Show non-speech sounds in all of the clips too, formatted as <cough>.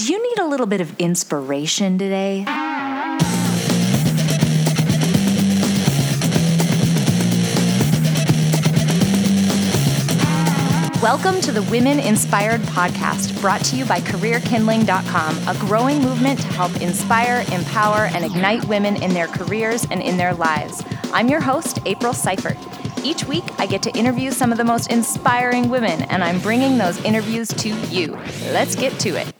Do you need a little bit of inspiration today? Welcome to the Women Inspired Podcast, brought to you by CareerKindling.com, a growing movement to help inspire, empower, and ignite women in their careers and in their lives. I'm your host, April Seifert. Each week, I get to interview some of the most inspiring women, and I'm bringing those interviews to you. Let's get to it.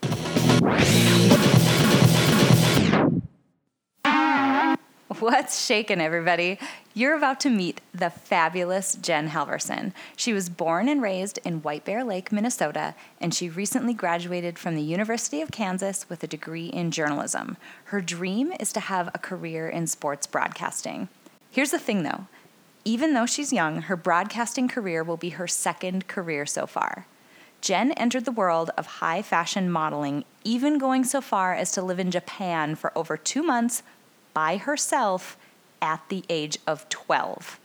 What's shaking, everybody? You're about to meet the fabulous Jen Halverson. She was born and raised in White Bear Lake, Minnesota, and she recently graduated from the University of Kansas with a degree in journalism. Her dream is to have a career in sports broadcasting. Here's the thing though even though she's young, her broadcasting career will be her second career so far. Jen entered the world of high fashion modeling, even going so far as to live in Japan for over two months by herself at the age of 12.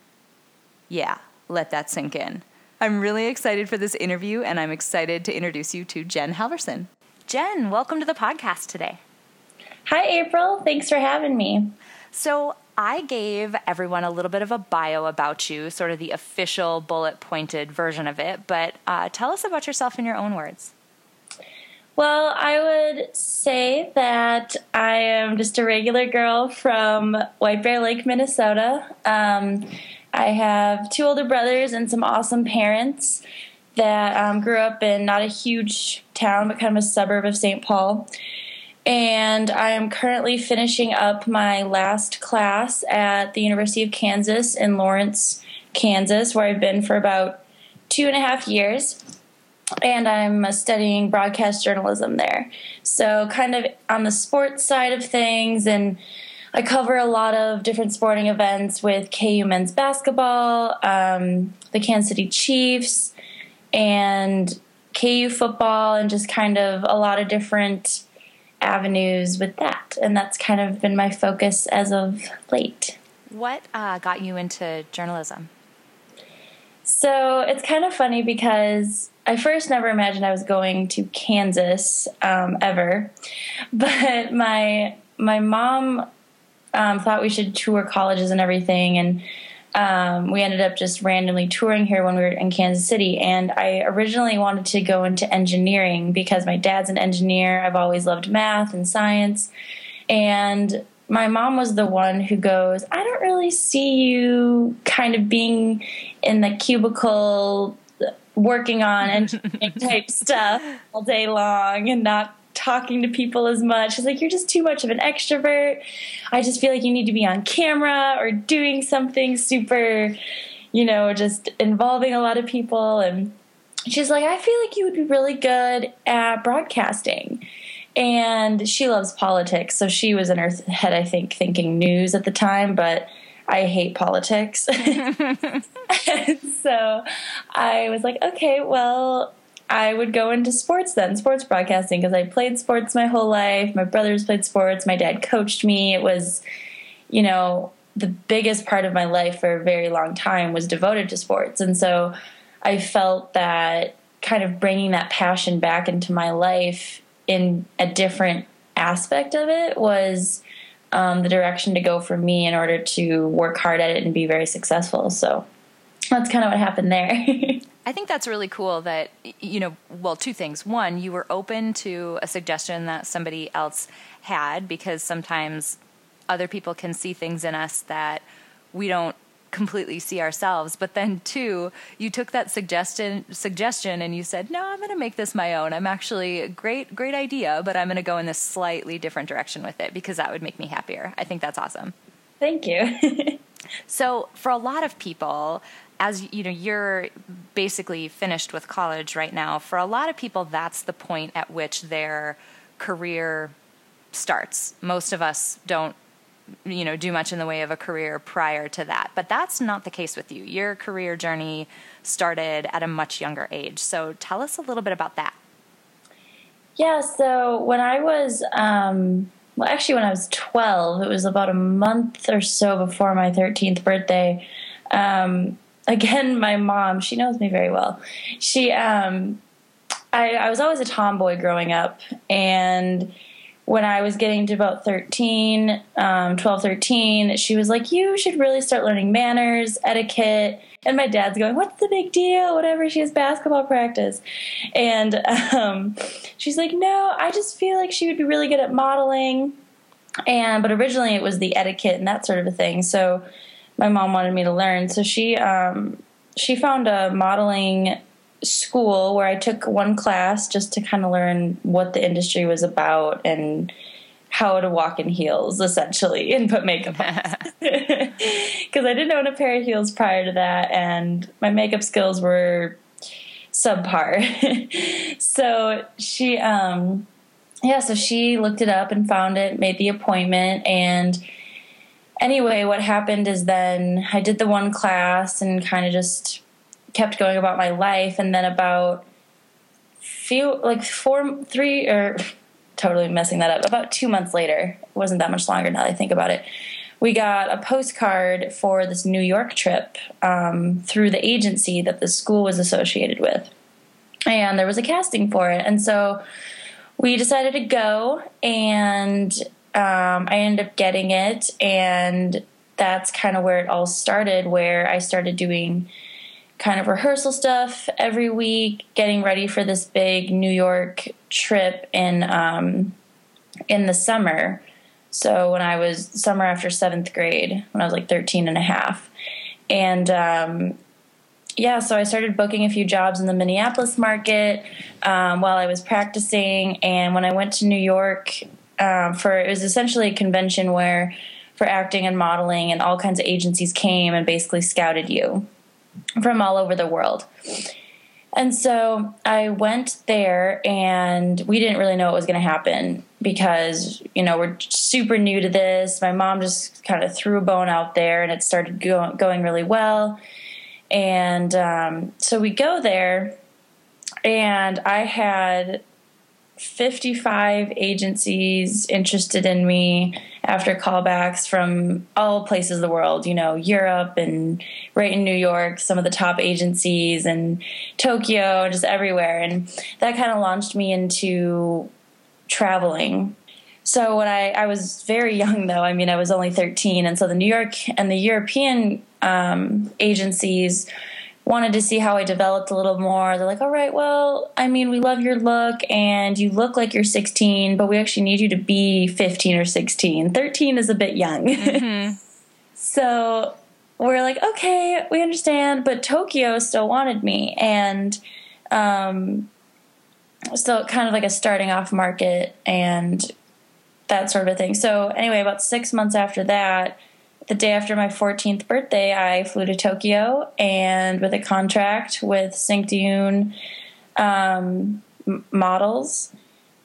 Yeah, let that sink in. I'm really excited for this interview, and I'm excited to introduce you to Jen Halverson. Jen, welcome to the podcast today. Hi, April. Thanks for having me. So, I gave everyone a little bit of a bio about you, sort of the official bullet pointed version of it, but uh, tell us about yourself in your own words. Well, I would say that I am just a regular girl from White Bear Lake, Minnesota. Um, I have two older brothers and some awesome parents that um, grew up in not a huge town, but kind of a suburb of St. Paul and I am currently finishing up my last class at the University of Kansas in Lawrence, Kansas, where I've been for about two and a half years. And I'm studying broadcast journalism there. So, kind of on the sports side of things, and I cover a lot of different sporting events with KU men's basketball, um, the Kansas City Chiefs, and KU football, and just kind of a lot of different avenues with that. And that's kind of been my focus as of late. What uh, got you into journalism? So it's kind of funny because I first never imagined I was going to Kansas um, ever, <laughs> but my my mom um, thought we should tour colleges and everything, and um, we ended up just randomly touring here when we were in Kansas City. And I originally wanted to go into engineering because my dad's an engineer. I've always loved math and science. And my mom was the one who goes, I don't really see you kind of being in the cubicle working on engineering type <laughs> stuff all day long and not talking to people as much. She's like, You're just too much of an extrovert. I just feel like you need to be on camera or doing something super, you know, just involving a lot of people. And she's like, I feel like you would be really good at broadcasting. And she loves politics. So she was in her head, I think, thinking news at the time, but I hate politics. <laughs> <laughs> so I was like, okay, well, I would go into sports then, sports broadcasting, because I played sports my whole life. My brothers played sports. My dad coached me. It was, you know, the biggest part of my life for a very long time was devoted to sports. And so I felt that kind of bringing that passion back into my life in a different aspect of it was um, the direction to go for me in order to work hard at it and be very successful. So that's kind of what happened there. <laughs> I think that's really cool that, you know, well, two things. One, you were open to a suggestion that somebody else had because sometimes other people can see things in us that we don't completely see ourselves. But then two, you took that suggestion suggestion and you said, "No, I'm going to make this my own. I'm actually a great great idea, but I'm going to go in this slightly different direction with it because that would make me happier." I think that's awesome. Thank you. <laughs> so, for a lot of people, as you know you're basically finished with college right now for a lot of people that's the point at which their career starts. Most of us don't you know do much in the way of a career prior to that. But that's not the case with you. Your career journey started at a much younger age. So tell us a little bit about that. Yeah so when i was um, well actually when i was 12 it was about a month or so before my 13th birthday um, again, my mom, she knows me very well. She, um, I, I was always a tomboy growing up, and when I was getting to about 13, um, 12, 13, she was like, You should really start learning manners, etiquette. And my dad's going, What's the big deal? Whatever, she has basketball practice. And um, she's like, No, I just feel like she would be really good at modeling. And, but originally it was the etiquette and that sort of a thing. So my mom wanted me to learn. So she, um, she found a modeling school where I took one class just to kind of learn what the industry was about and how to walk in heels essentially <laughs> and put makeup on <laughs> <laughs> because I didn't own a pair of heels prior to that and my makeup skills were subpar. so she um yeah, so she looked it up and found it, made the appointment and anyway, what happened is then I did the one class and kind of just kept going about my life and then about few like four three or <laughs> totally messing that up about two months later it wasn't that much longer now that i think about it we got a postcard for this new york trip um, through the agency that the school was associated with. And there was a casting for it and so we decided to go and um, i ended up getting it and that's kind of where it all started where i started doing kind of rehearsal stuff every week, getting ready for this big New York trip in um, in the summer. So when I was summer after seventh grade, when I was like 13 and a half. And um, yeah, so I started booking a few jobs in the Minneapolis market um, while I was practicing. And when I went to New York um, for, it was essentially a convention where for acting and modeling and all kinds of agencies came and basically scouted you from all over the world. And so I went there, and we didn't really know what was going to happen because, you know, we're super new to this. My mom just kind of threw a bone out there, and it started go- going really well. And um, so we go there, and I had 55 agencies interested in me after callbacks from all places of the world, you know, Europe and right in New York, some of the top agencies and Tokyo, just everywhere. And that kind of launched me into traveling. So when I, I was very young though, I mean, I was only 13. And so the New York and the European um, agencies wanted to see how I developed a little more. They're like, all right, well, I mean, we love your look and you look like you're 16, but we actually need you to be 15 or 16. 13 is a bit young. Mm-hmm. <laughs> so we're like, okay, we understand, but Tokyo still wanted me. And um, still kind of like a starting off market and that sort of a thing. So, anyway, about six months after that, the day after my 14th birthday, I flew to Tokyo and with a contract with Cinq Deux Un um, models.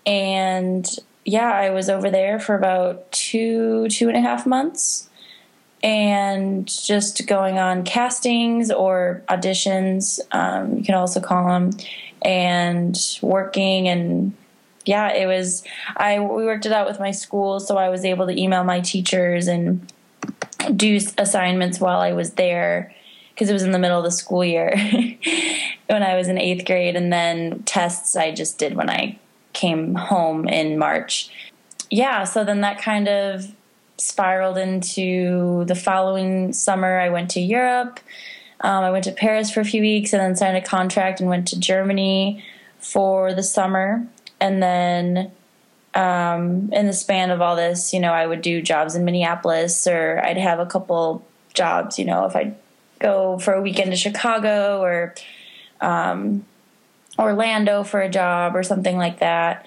And yeah, I was over there for about two, two and a half months and just going on castings or auditions, um, you can also call them, and working and yeah, it was. I we worked it out with my school, so I was able to email my teachers and do assignments while I was there because it was in the middle of the school year <laughs> when I was in eighth grade, and then tests I just did when I came home in March. Yeah, so then that kind of spiraled into the following summer. I went to Europe. Um, I went to Paris for a few weeks and then signed a contract and went to Germany for the summer. And then um, in the span of all this, you know, I would do jobs in Minneapolis or I'd have a couple jobs, you know, if I'd go for a weekend to Chicago or um, Orlando for a job or something like that.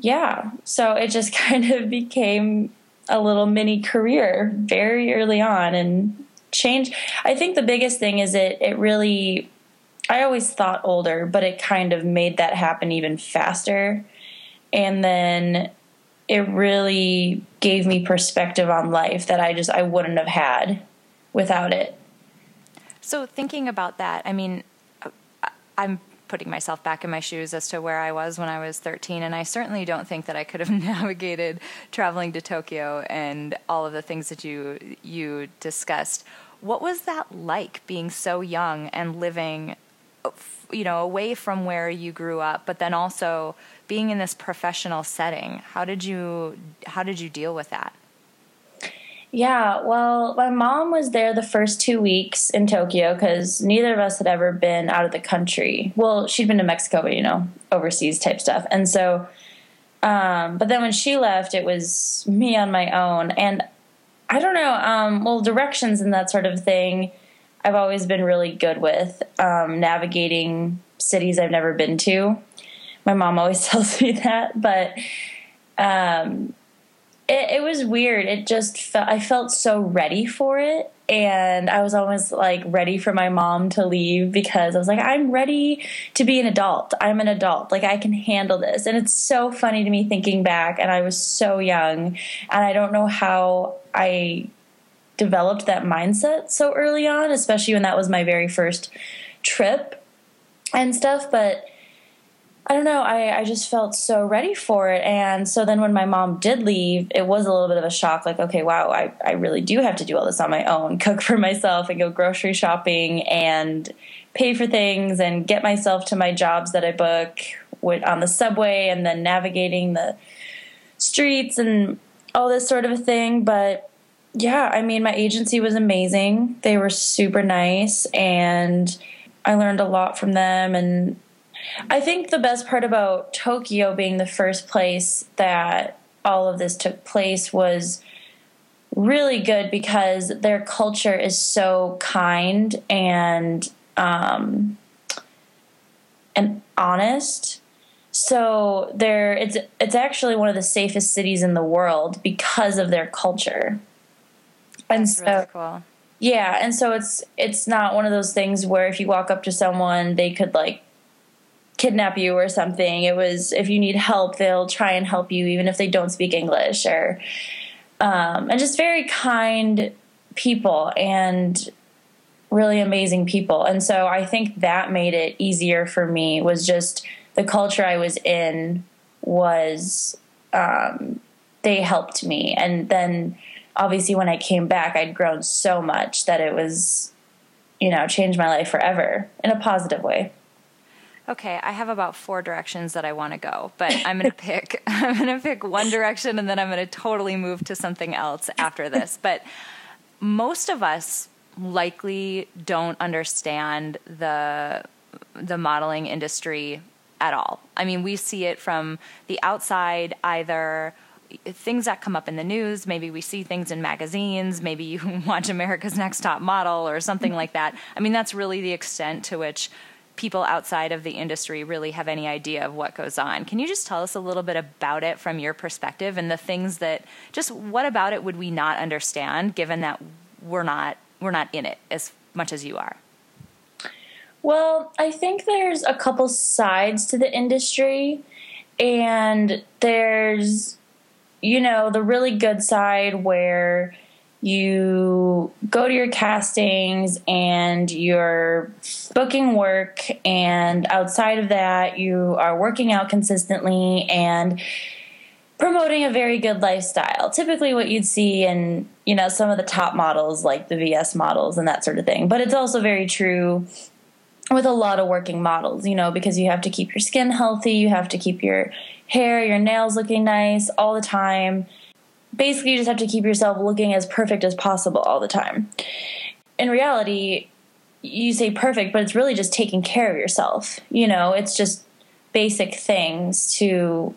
Yeah, so it just <laughs> kind of became a little mini career very early on and change. I think the biggest thing is it it really I always thought older, but it kind of made that happen even faster and then it really gave me perspective on life that I just I wouldn't have had without it. So thinking about that, I mean, I'm putting myself back in my shoes as to where I was when I was 13, and I certainly don't think that I could have <laughs> navigated traveling to Tokyo and all of the things that you you discussed. What was that like being so young and living you know, away from where you grew up, but then also being in this professional setting. How did you how did you deal with that? Yeah, well, my mom was there the first two weeks in Tokyo because neither of us had ever been out of the country. Well, she'd been to Mexico, but you know, overseas type stuff. And so, um, but then when she left, it was me on my own. And I don't know, um, well, directions and that sort of thing, I've always been really good with um, navigating cities I've never been to. My mom always <laughs> tells me that, but um, it, it was weird. It just felt I felt so ready for it, and I was almost like ready for my mom to leave because I was like, I'm ready to be an adult. I'm an adult. Like I can handle this, and it's so funny to me thinking back. And I was so young, and I don't know how I developed that mindset so early on, especially when that was my very first trip and stuff. But I don't know. I, I just felt so ready for it. And so then when my mom did leave, it was a little bit of a shock like, okay, wow, I, I really do have to do all this on my own, <laughs> cook for myself and go grocery shopping and pay for things and get myself to my jobs that I book on the subway and then navigating the streets and all this sort of a thing. But yeah, I mean, my agency was amazing. They were super nice and I learned a lot from them and I think the best part about Tokyo being the first place that all of this took place was really good because their culture is so kind and um, and honest. So there, it's it's actually one of the safest cities in the world because of their culture. And That's so, really cool. yeah, and so it's it's not one of those things where if you walk up to someone, they could like kidnap you or something. It was if you need help, they'll try and help you even if they don't speak English or um, and just very kind people and really amazing people. And so I think that made it easier for me was just the culture I was in was um, they helped me and then obviously when I came back I'd grown so much that it was you know changed my life forever in a positive way okay, I have about four directions that I want to go, but I'm going to pick <laughs> I'm going to pick one direction and then I'm going to totally move to something else after this. <laughs> But most of us likely don't understand the the modeling industry at all. I mean, we see it from the outside either things that come up in the news. Maybe we see things in magazines. Maybe you <laughs> watch America's Next Top Model or something like that. I mean, that's really the extent to which people outside of the industry really have any idea of what goes on. Can you just tell us a little bit about it from your perspective and the things that just what about it would we not understand given that we're not we're not in it as much as you are? Well, I think there's a couple sides to the industry and there's you know the really good side where you go to your castings and you're booking work and outside of that you are working out consistently and promoting a very good lifestyle. Typically what you'd see in you know some of the top models like the vs models and that sort of thing. But it's also very true with a lot of working models you know because you have to keep your skin healthy you have to keep your hair your nails looking nice all the time basically you just have to keep yourself looking as perfect as possible all the time. In reality, you say perfect, but it's really just taking care of yourself. You know, it's just basic things to,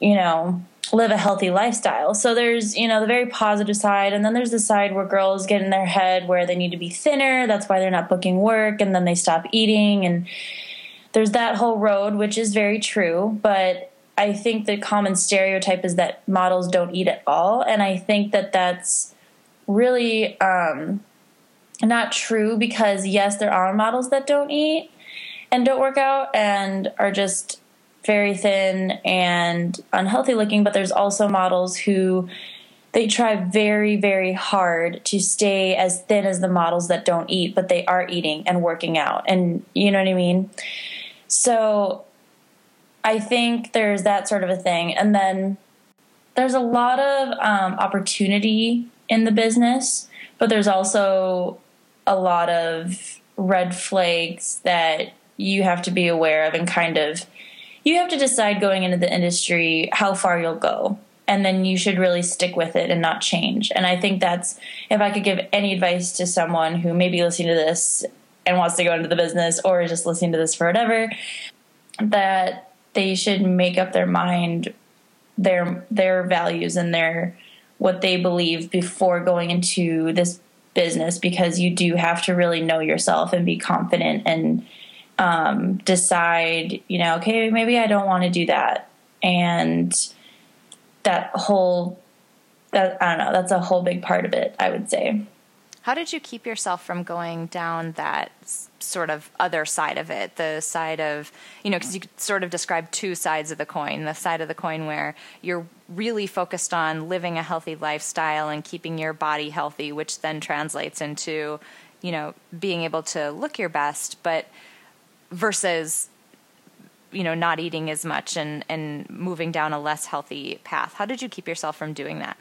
you know, live a healthy lifestyle. So there's, you know, the very positive side, and then there's the side where girls get in their head where they need to be thinner. That's why they're not booking work, and then they stop eating. And there's that whole road, which is very true. But I think the common stereotype is that models don't eat at all, and I think that that's really um, not true because yes, there are models that don't eat and don't work out and are just very thin and unhealthy looking, but there's also models who they try very very hard to stay as thin as the models that don't eat but they are eating and working out and you know what i mean? So I think there's that sort of a thing. And then there's a lot of um, opportunity in the business, but there's also a lot of red flags that you have to be aware of and kind of you have to decide going into the industry how far you'll go and then you should really stick with it and not change and i think that's if i could give any advice to someone who may be listening to this and wants to go into the business or is just listening to this for whatever that they should make up their mind their their values and their what they believe before going into this business because you do have to really know yourself and be confident and um, decide, you know, okay, maybe I don't want to do that. And that whole, that, I don't know, that's a whole big part of it, I would say. How did you keep yourself from going down that sort of other side of it? The side of, you know, because you sort of describe two sides of the coin the side of the coin where you're really focused on living a healthy lifestyle and keeping your body healthy, which then translates into, you know, being able to look your best, but versus you know not eating as much and and moving down a less healthy path how did you keep yourself from doing that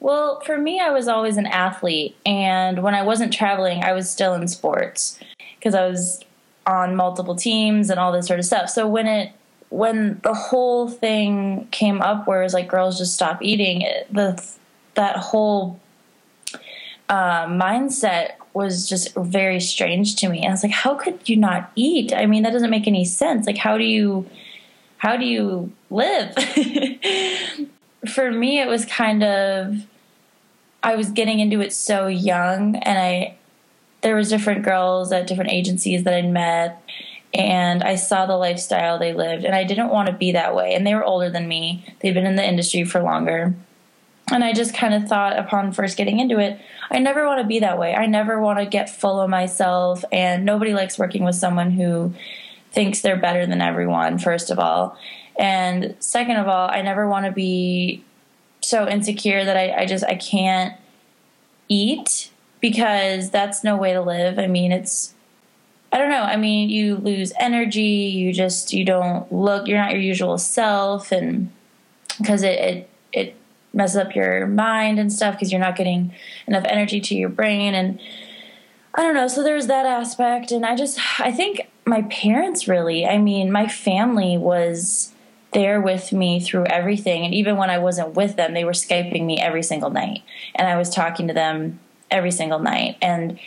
well, for me, I was always an athlete, and when I wasn't traveling, I was still in sports because I was on multiple teams and all this sort of stuff. So when it when the whole thing came up, where it was like girls just stop eating, it, the that whole uh, mindset was just very strange to me. And I was like, how could you not eat? I mean, that doesn't make any sense. Like, how do you how do you live? <laughs> For me, it was kind of I was getting into it so young, and I there was different girls at different agencies that I'd met, and I saw the lifestyle they lived, and I didn't want to be that way. And they were older than me; they'd been in the industry for longer. And I just kind of thought, upon first getting into it, I never want to be that way. I never want to get full of myself, and nobody likes working with someone who thinks they're better than everyone, first of all. And second of all, I never want to be so insecure that I, I just I can't eat because that's no way to live. I mean, it's I don't know. I mean, you lose energy. You just you don't look. You're not your usual self, and because it, it it messes up your mind and stuff because you're not getting enough energy to your brain and I don't know. So there's that aspect, and I just I think my parents really. I mean, my family was there with me through everything. And even when I wasn't with them, they were Skyping me every single night. And I was talking to them every single night. And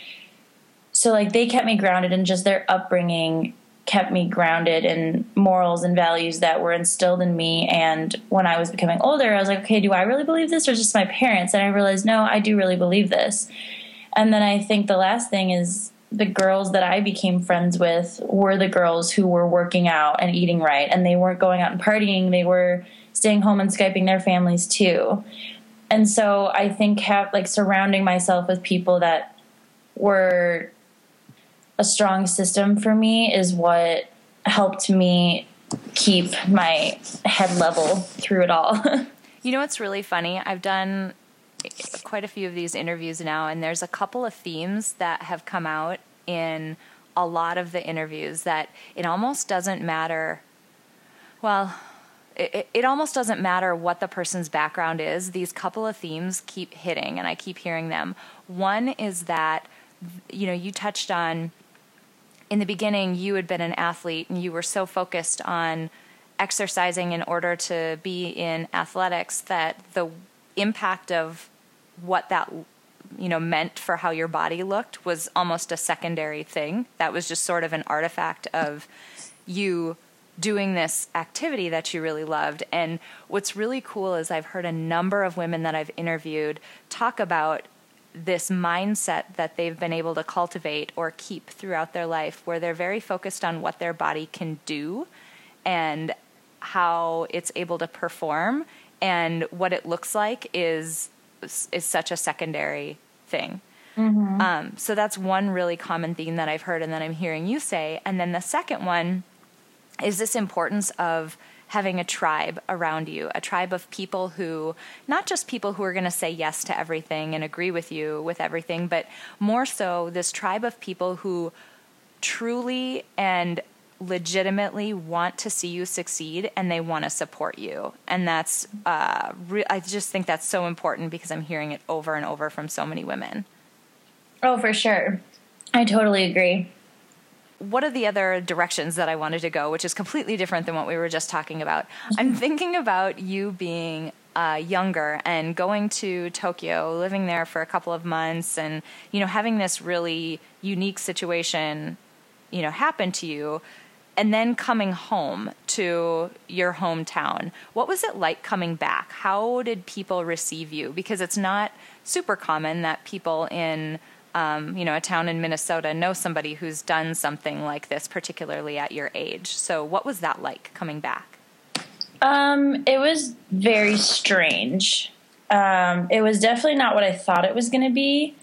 so, like, they kept me grounded, and just their upbringing kept me grounded in morals and values that were instilled in me. And when I was becoming older, I was like, okay, do I really believe this or just my parents? And I realized, no, I do really believe this. And then I think the last thing is the girls that I became friends with were the girls who were working out and eating right, and they weren't going out and partying. They were staying home and skyping their families too. And so I think have like surrounding myself with people that were a strong system for me is what helped me keep my head level through it all. <laughs> you know what's really funny? I've done quite a few of these interviews now, and there's a couple of themes that have come out in a lot of the interviews that it almost doesn't matter. Well, it, it almost doesn't matter what the person's background is. These couple of themes keep hitting, and I keep hearing them. One is that, you know, you touched on in the beginning, you had been an athlete and you were so focused on exercising in order to be in athletics that the impact of what that you know meant for how your body looked was almost a secondary thing. That was just sort of an artifact of you doing this activity that you really loved. And what's really cool is I've heard a number of women that I've interviewed talk about this mindset that they've been able to cultivate or keep throughout their life where they're very focused on what their body can do and how it's able to perform. And what it looks like is is such a secondary thing. Mm-hmm. Um, so that's one really common theme that I've heard and that I'm hearing you say. And then the second one is this importance of having a tribe around you, a tribe of people who, not just people who are going to say yes to everything and agree with you with everything, but more so this tribe of people who truly and legitimately want to see you succeed and they want to support you. And that's, uh, re- I just think that's so important because I'm hearing it over and over from so many women. Oh, for sure. I totally agree. What are the other directions that I wanted to go, which is completely different than what we were just talking about? <laughs> I'm thinking about you being uh, younger and going to Tokyo, living there for a couple of months, and you know having this really unique situation, you know, happen to you, and then coming home to your hometown. What was it like coming back? How did people receive you? Because it's not super common that people in um, you know, a town in Minnesota know somebody who's done something like this, particularly at your age. So, what was that like coming back? Um, it was very strange. Um, it was definitely not what I thought it was going to be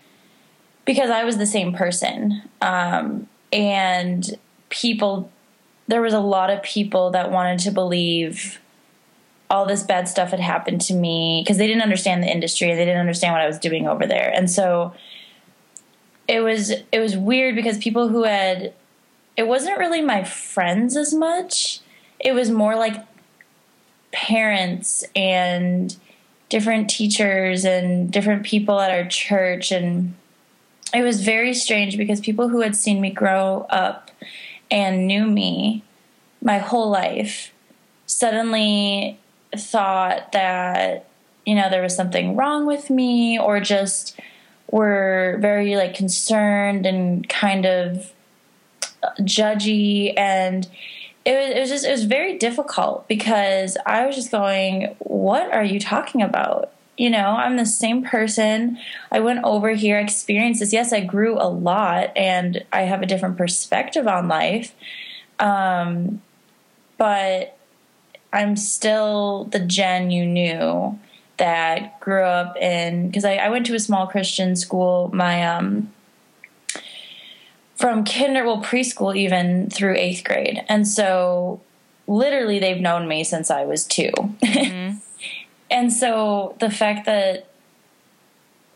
because I was the same person. Um, and people, there was a lot of people that wanted to believe all this bad stuff had happened to me because they didn't understand the industry. They didn't understand what I was doing over there. And so, it was it was weird because people who had it wasn't really my friends as much. It was more like parents and different teachers and different people at our church and it was very strange because people who had seen me grow up and knew me my whole life suddenly thought that you know there was something wrong with me or just were very like concerned and kind of uh, judgy and it was, it was just it was very difficult because I was just going, "What are you talking about?" You know, I'm the same person. I went over here, experienced this. Yes, I grew a lot, and I have a different perspective on life. Um, but I'm still the Jen you knew that grew up in because I, I, went to a small Christian school. My um, from kinder well preschool even through eighth grade, and so literally they've known me since I was 2 mm-hmm. <laughs> and so the fact that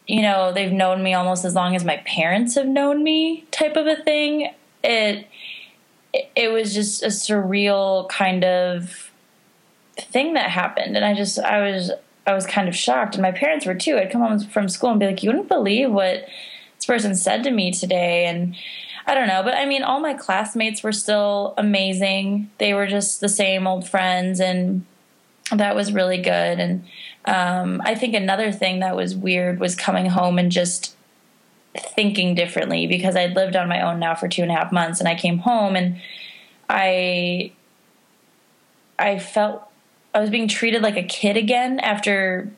you know they've known me almost as long as my parents have known me, type of a thing. It it was just a surreal kind of thing that happened and i just i was I was kind of shocked, and my parents were too. I'd come home from school and be like, "You wouldn't believe what this person said to me today," and I don't know, but I mean, all my classmates were still amazing. They were just the same old friends, and that was really good. And um, I think another thing that was weird was coming home and just thinking differently because I'd lived on my own now for two and a half months, and I came home and I I felt I was being treated like a kid again after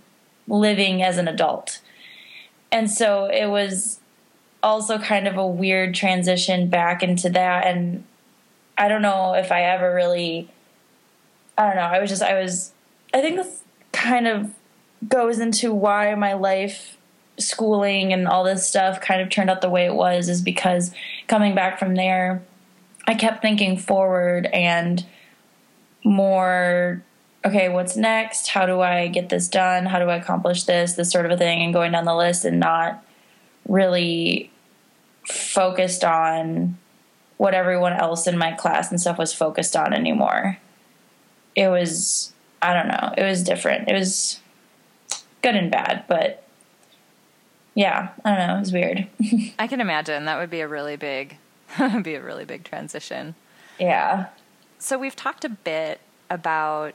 living as an adult. And so it was also kind of a weird transition back into that and I don't know if I ever really I don't know, I was just I was I think this kind of goes into why my life schooling and all this stuff kind of turned out the way it was is because coming back from there I kept thinking forward and more okay, what's next? How do I get this done? How do I accomplish this? This sort of a thing, and going down the list and not really focused on what everyone else in my class and stuff was focused on anymore. It was, I don't know, it was different. It was good and bad, but yeah, I don't know, it was weird. <laughs> I can imagine that would be a really big, <laughs> be a really big transition. Yeah. So we've talked a bit about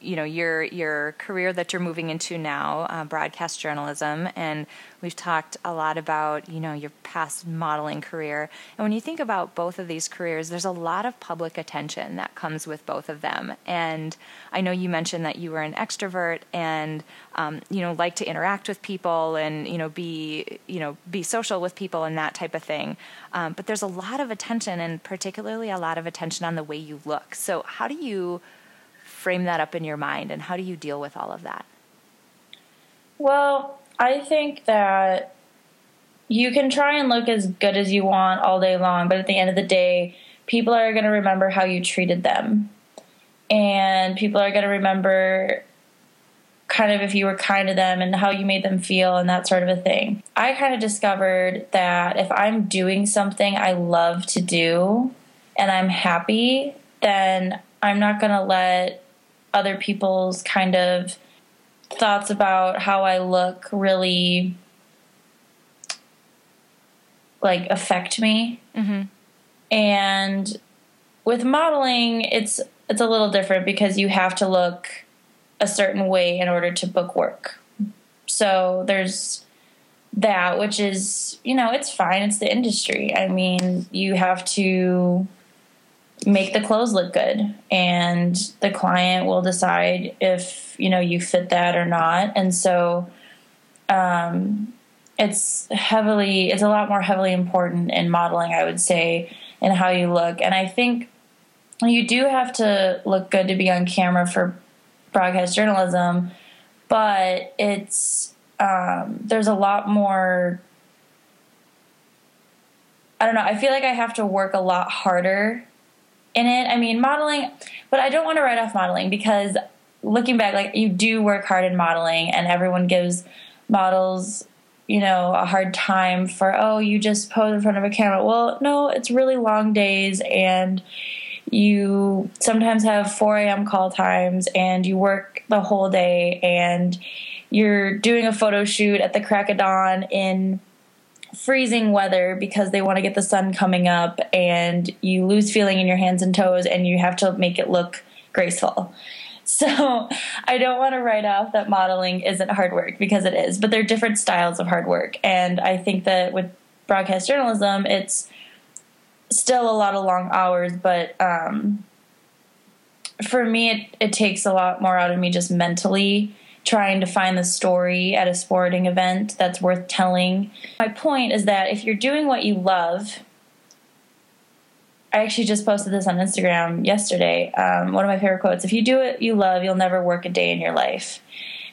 you know your your career that you're moving into now, uh, broadcast journalism, and we've talked a lot about you know your past modeling career. And when you think about both of these careers, there's a lot of public attention that comes with both of them. And I know you mentioned that you were an extrovert and um, you know like to interact with people and you know be you know be social with people and that type of thing. Um, but there's a lot of attention, and particularly a lot of attention on the way you look. So how do you frame that up in your mind and how do you deal with all of that? Well, I think that you can try and look as good as you want all day long, but at the end of the day, people are going to remember how you treated them. And people are going to remember kind of if you were kind to them and how you made them feel and that sort of a thing. I kind of discovered that if I'm doing something I love to do and I'm happy, then I'm not going to let other people's kind of thoughts about how I look really like affect me. Mm-hmm. And with modeling, it's it's a little different because you have to look a certain way in order to book work. So there's that, which is, you know, it's fine. It's the industry. I mean, you have to make the clothes look good and the client will decide if, you know, you fit that or not. And so um, it's heavily, it's a lot more heavily important in modeling, I would say, in how you look. And I think you do have to look good to be on camera for broadcast journalism, but it's um, there's a lot more. I don't know. I feel like I have to work a lot harder in it. I mean, modeling, but I don't want to write off modeling because looking back, like you do work hard in modeling, and everyone gives models, you know, a hard time for oh, you just pose in front of a camera. Well, no, it's really long days and you sometimes have 4 a.m. call times and you work the whole day and you're doing a photo shoot at the crack of dawn in freezing weather because they want to get the sun coming up and you lose feeling in your hands and toes and you have to make it look graceful. <laughs> So I don't want to write off that modeling isn't hard work because it is, but they're different styles of hard work. And I think that with broadcast journalism, it's still a lot of long hours, but um, for me, it, it takes a lot more out of me just mentally trying to find the story at a sporting event that's worth telling. My point is that if you're doing what you love, I actually just posted this on Instagram yesterday. Um, one of my favorite quotes If you do what you love, you'll never work a day in your life.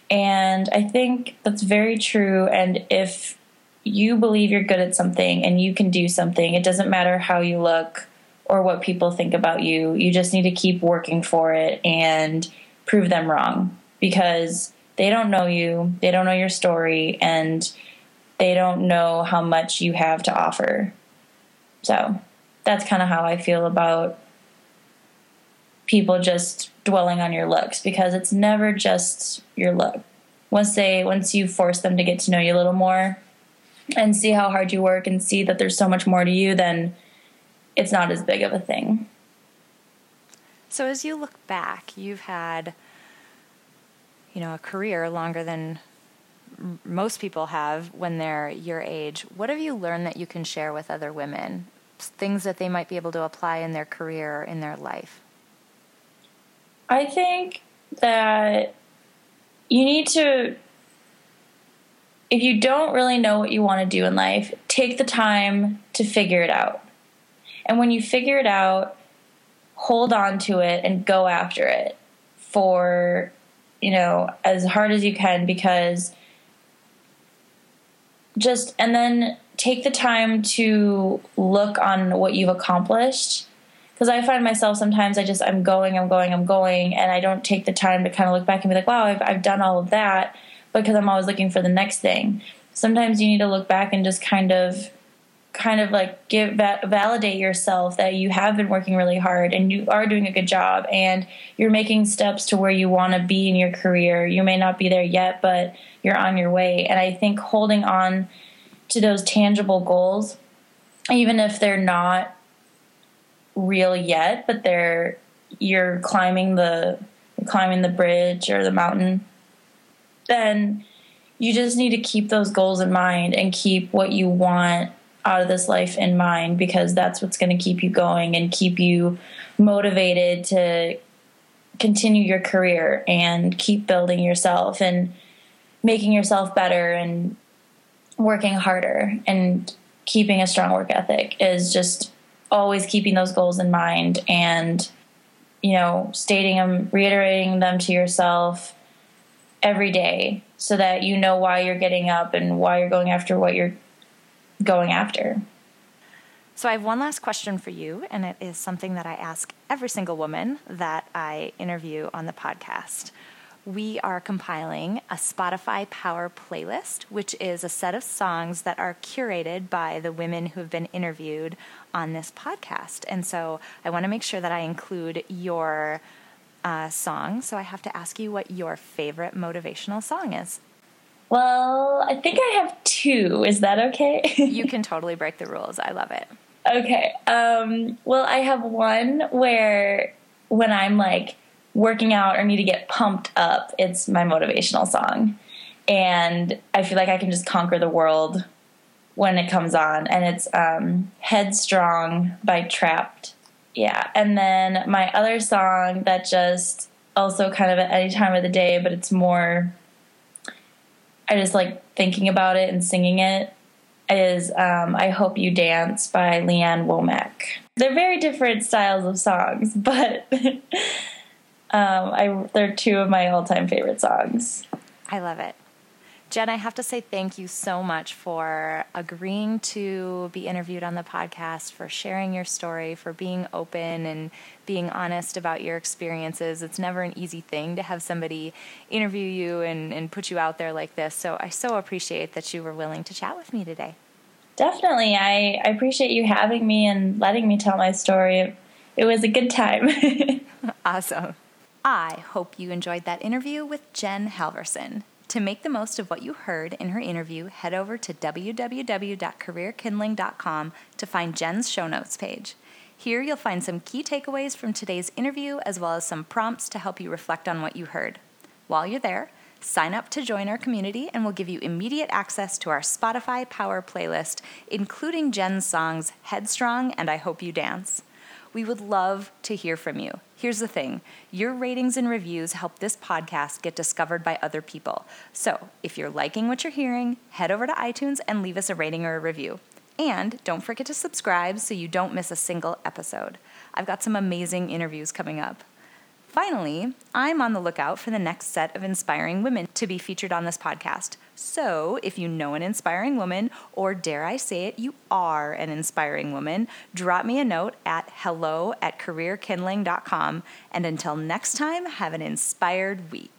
And I think that's very true. And if you believe you're good at something and you can do something, it doesn't matter how you look or what people think about you. You just need to keep working for it and prove them wrong because they don't know you, they don't know your story, and they don't know how much you have to offer. So that's kind of how I feel about people just dwelling on your looks because it's never just your look. Once they once you force them to get to know you a little more and see how hard you work and see that there's so much more to you, then it's not as big of a thing. So as you look back, you've had you know, a career longer than most people have when they're your age. What have you learned that you can share with other women? Things that they might be able to apply in their career, or in their life? I think that you need to, if you don't really know what you want to do in life, take the time to figure it out. And when you figure it out, hold on to it and go after it for you know, as hard as you can because just, and then take the time to look on what you've accomplished. Because I find myself sometimes I just, I'm going, I'm going, I'm going, and I don't take the time to kind of look back and be like, wow, I've, I've done all of that because I'm always looking for the next thing. Sometimes you need to look back and just kind of kind of like give validate yourself that you have been working really hard and you are doing a good job and you're making steps to where you want to be in your career. You may not be there yet, but you're on your way. And I think holding on to those tangible goals, even if they're not real yet, but they're you're climbing the climbing the bridge or the mountain, then you just need to keep those goals in mind and keep what you want out of this life in mind because that's what's going to keep you going and keep you motivated to continue your career and keep building yourself and making yourself better and working harder and keeping a strong work ethic is just always keeping those goals in mind and you know stating them reiterating them to yourself every day so that you know why you're getting up and why you're going after what you're going after. So, I have one last question for you, and it is something that I ask every single woman that I interview on the podcast. We are compiling a Spotify Power playlist, which is a set of songs that are curated by the women who have been interviewed on this podcast. And so, I want to make sure that I include your uh, song. So, I have to ask you what your favorite motivational song is. Well, I think I have two. Is that okay? you <laughs> can totally break the rules. I love it. Okay. Um, well, I have one where when I'm like working out or need to get pumped up, it's my motivational song. And I feel like I can just conquer the world when it comes on. And it's um, Headstrong by Trapt. Yeah. And then my other song that just also kind of at any time of the day, but it's more, I just like thinking about it and singing it is um, I Hope You Dance by Lee Ann Womack. They're very different styles of songs, <laughs> but um, I, they're two of my all time favorite songs. I love it. Jen, I have to say thank you so much for agreeing to be interviewed on the podcast, for sharing your story, for being open and being honest about your experiences. It's never an easy thing to have somebody interview you and, and put you out there like this. So I so appreciate that you were willing to chat with me today. Definitely. I, I appreciate you having me and letting me tell my story. It, it was a good time. <laughs> awesome. I hope you enjoyed that interview with Jen Halverson. To make the most of what you heard in her interview, head over to www.careerkindling.com to find Jen's show notes page. Here you'll find some key takeaways from today's interview as well as some prompts to help you reflect on what you heard. While you're there, sign up to join our community and we'll give you immediate access to our Spotify Power playlist, including Jen's songs Headstrong and I Hope You Dance. We would love to hear from you. Here's the thing your ratings and reviews help this podcast get discovered by other people. So if you're liking what you're hearing, head over to iTunes and leave us a rating or a review. And don't forget to subscribe so you don't miss a single episode. I've got some amazing interviews coming up. Finally, I'm on the lookout for the next set of inspiring women to be featured on this podcast. So, if you know an inspiring woman, or dare I say it, you are an inspiring woman, drop me a note at hello at careerkindling.com. And until next time, have an inspired week.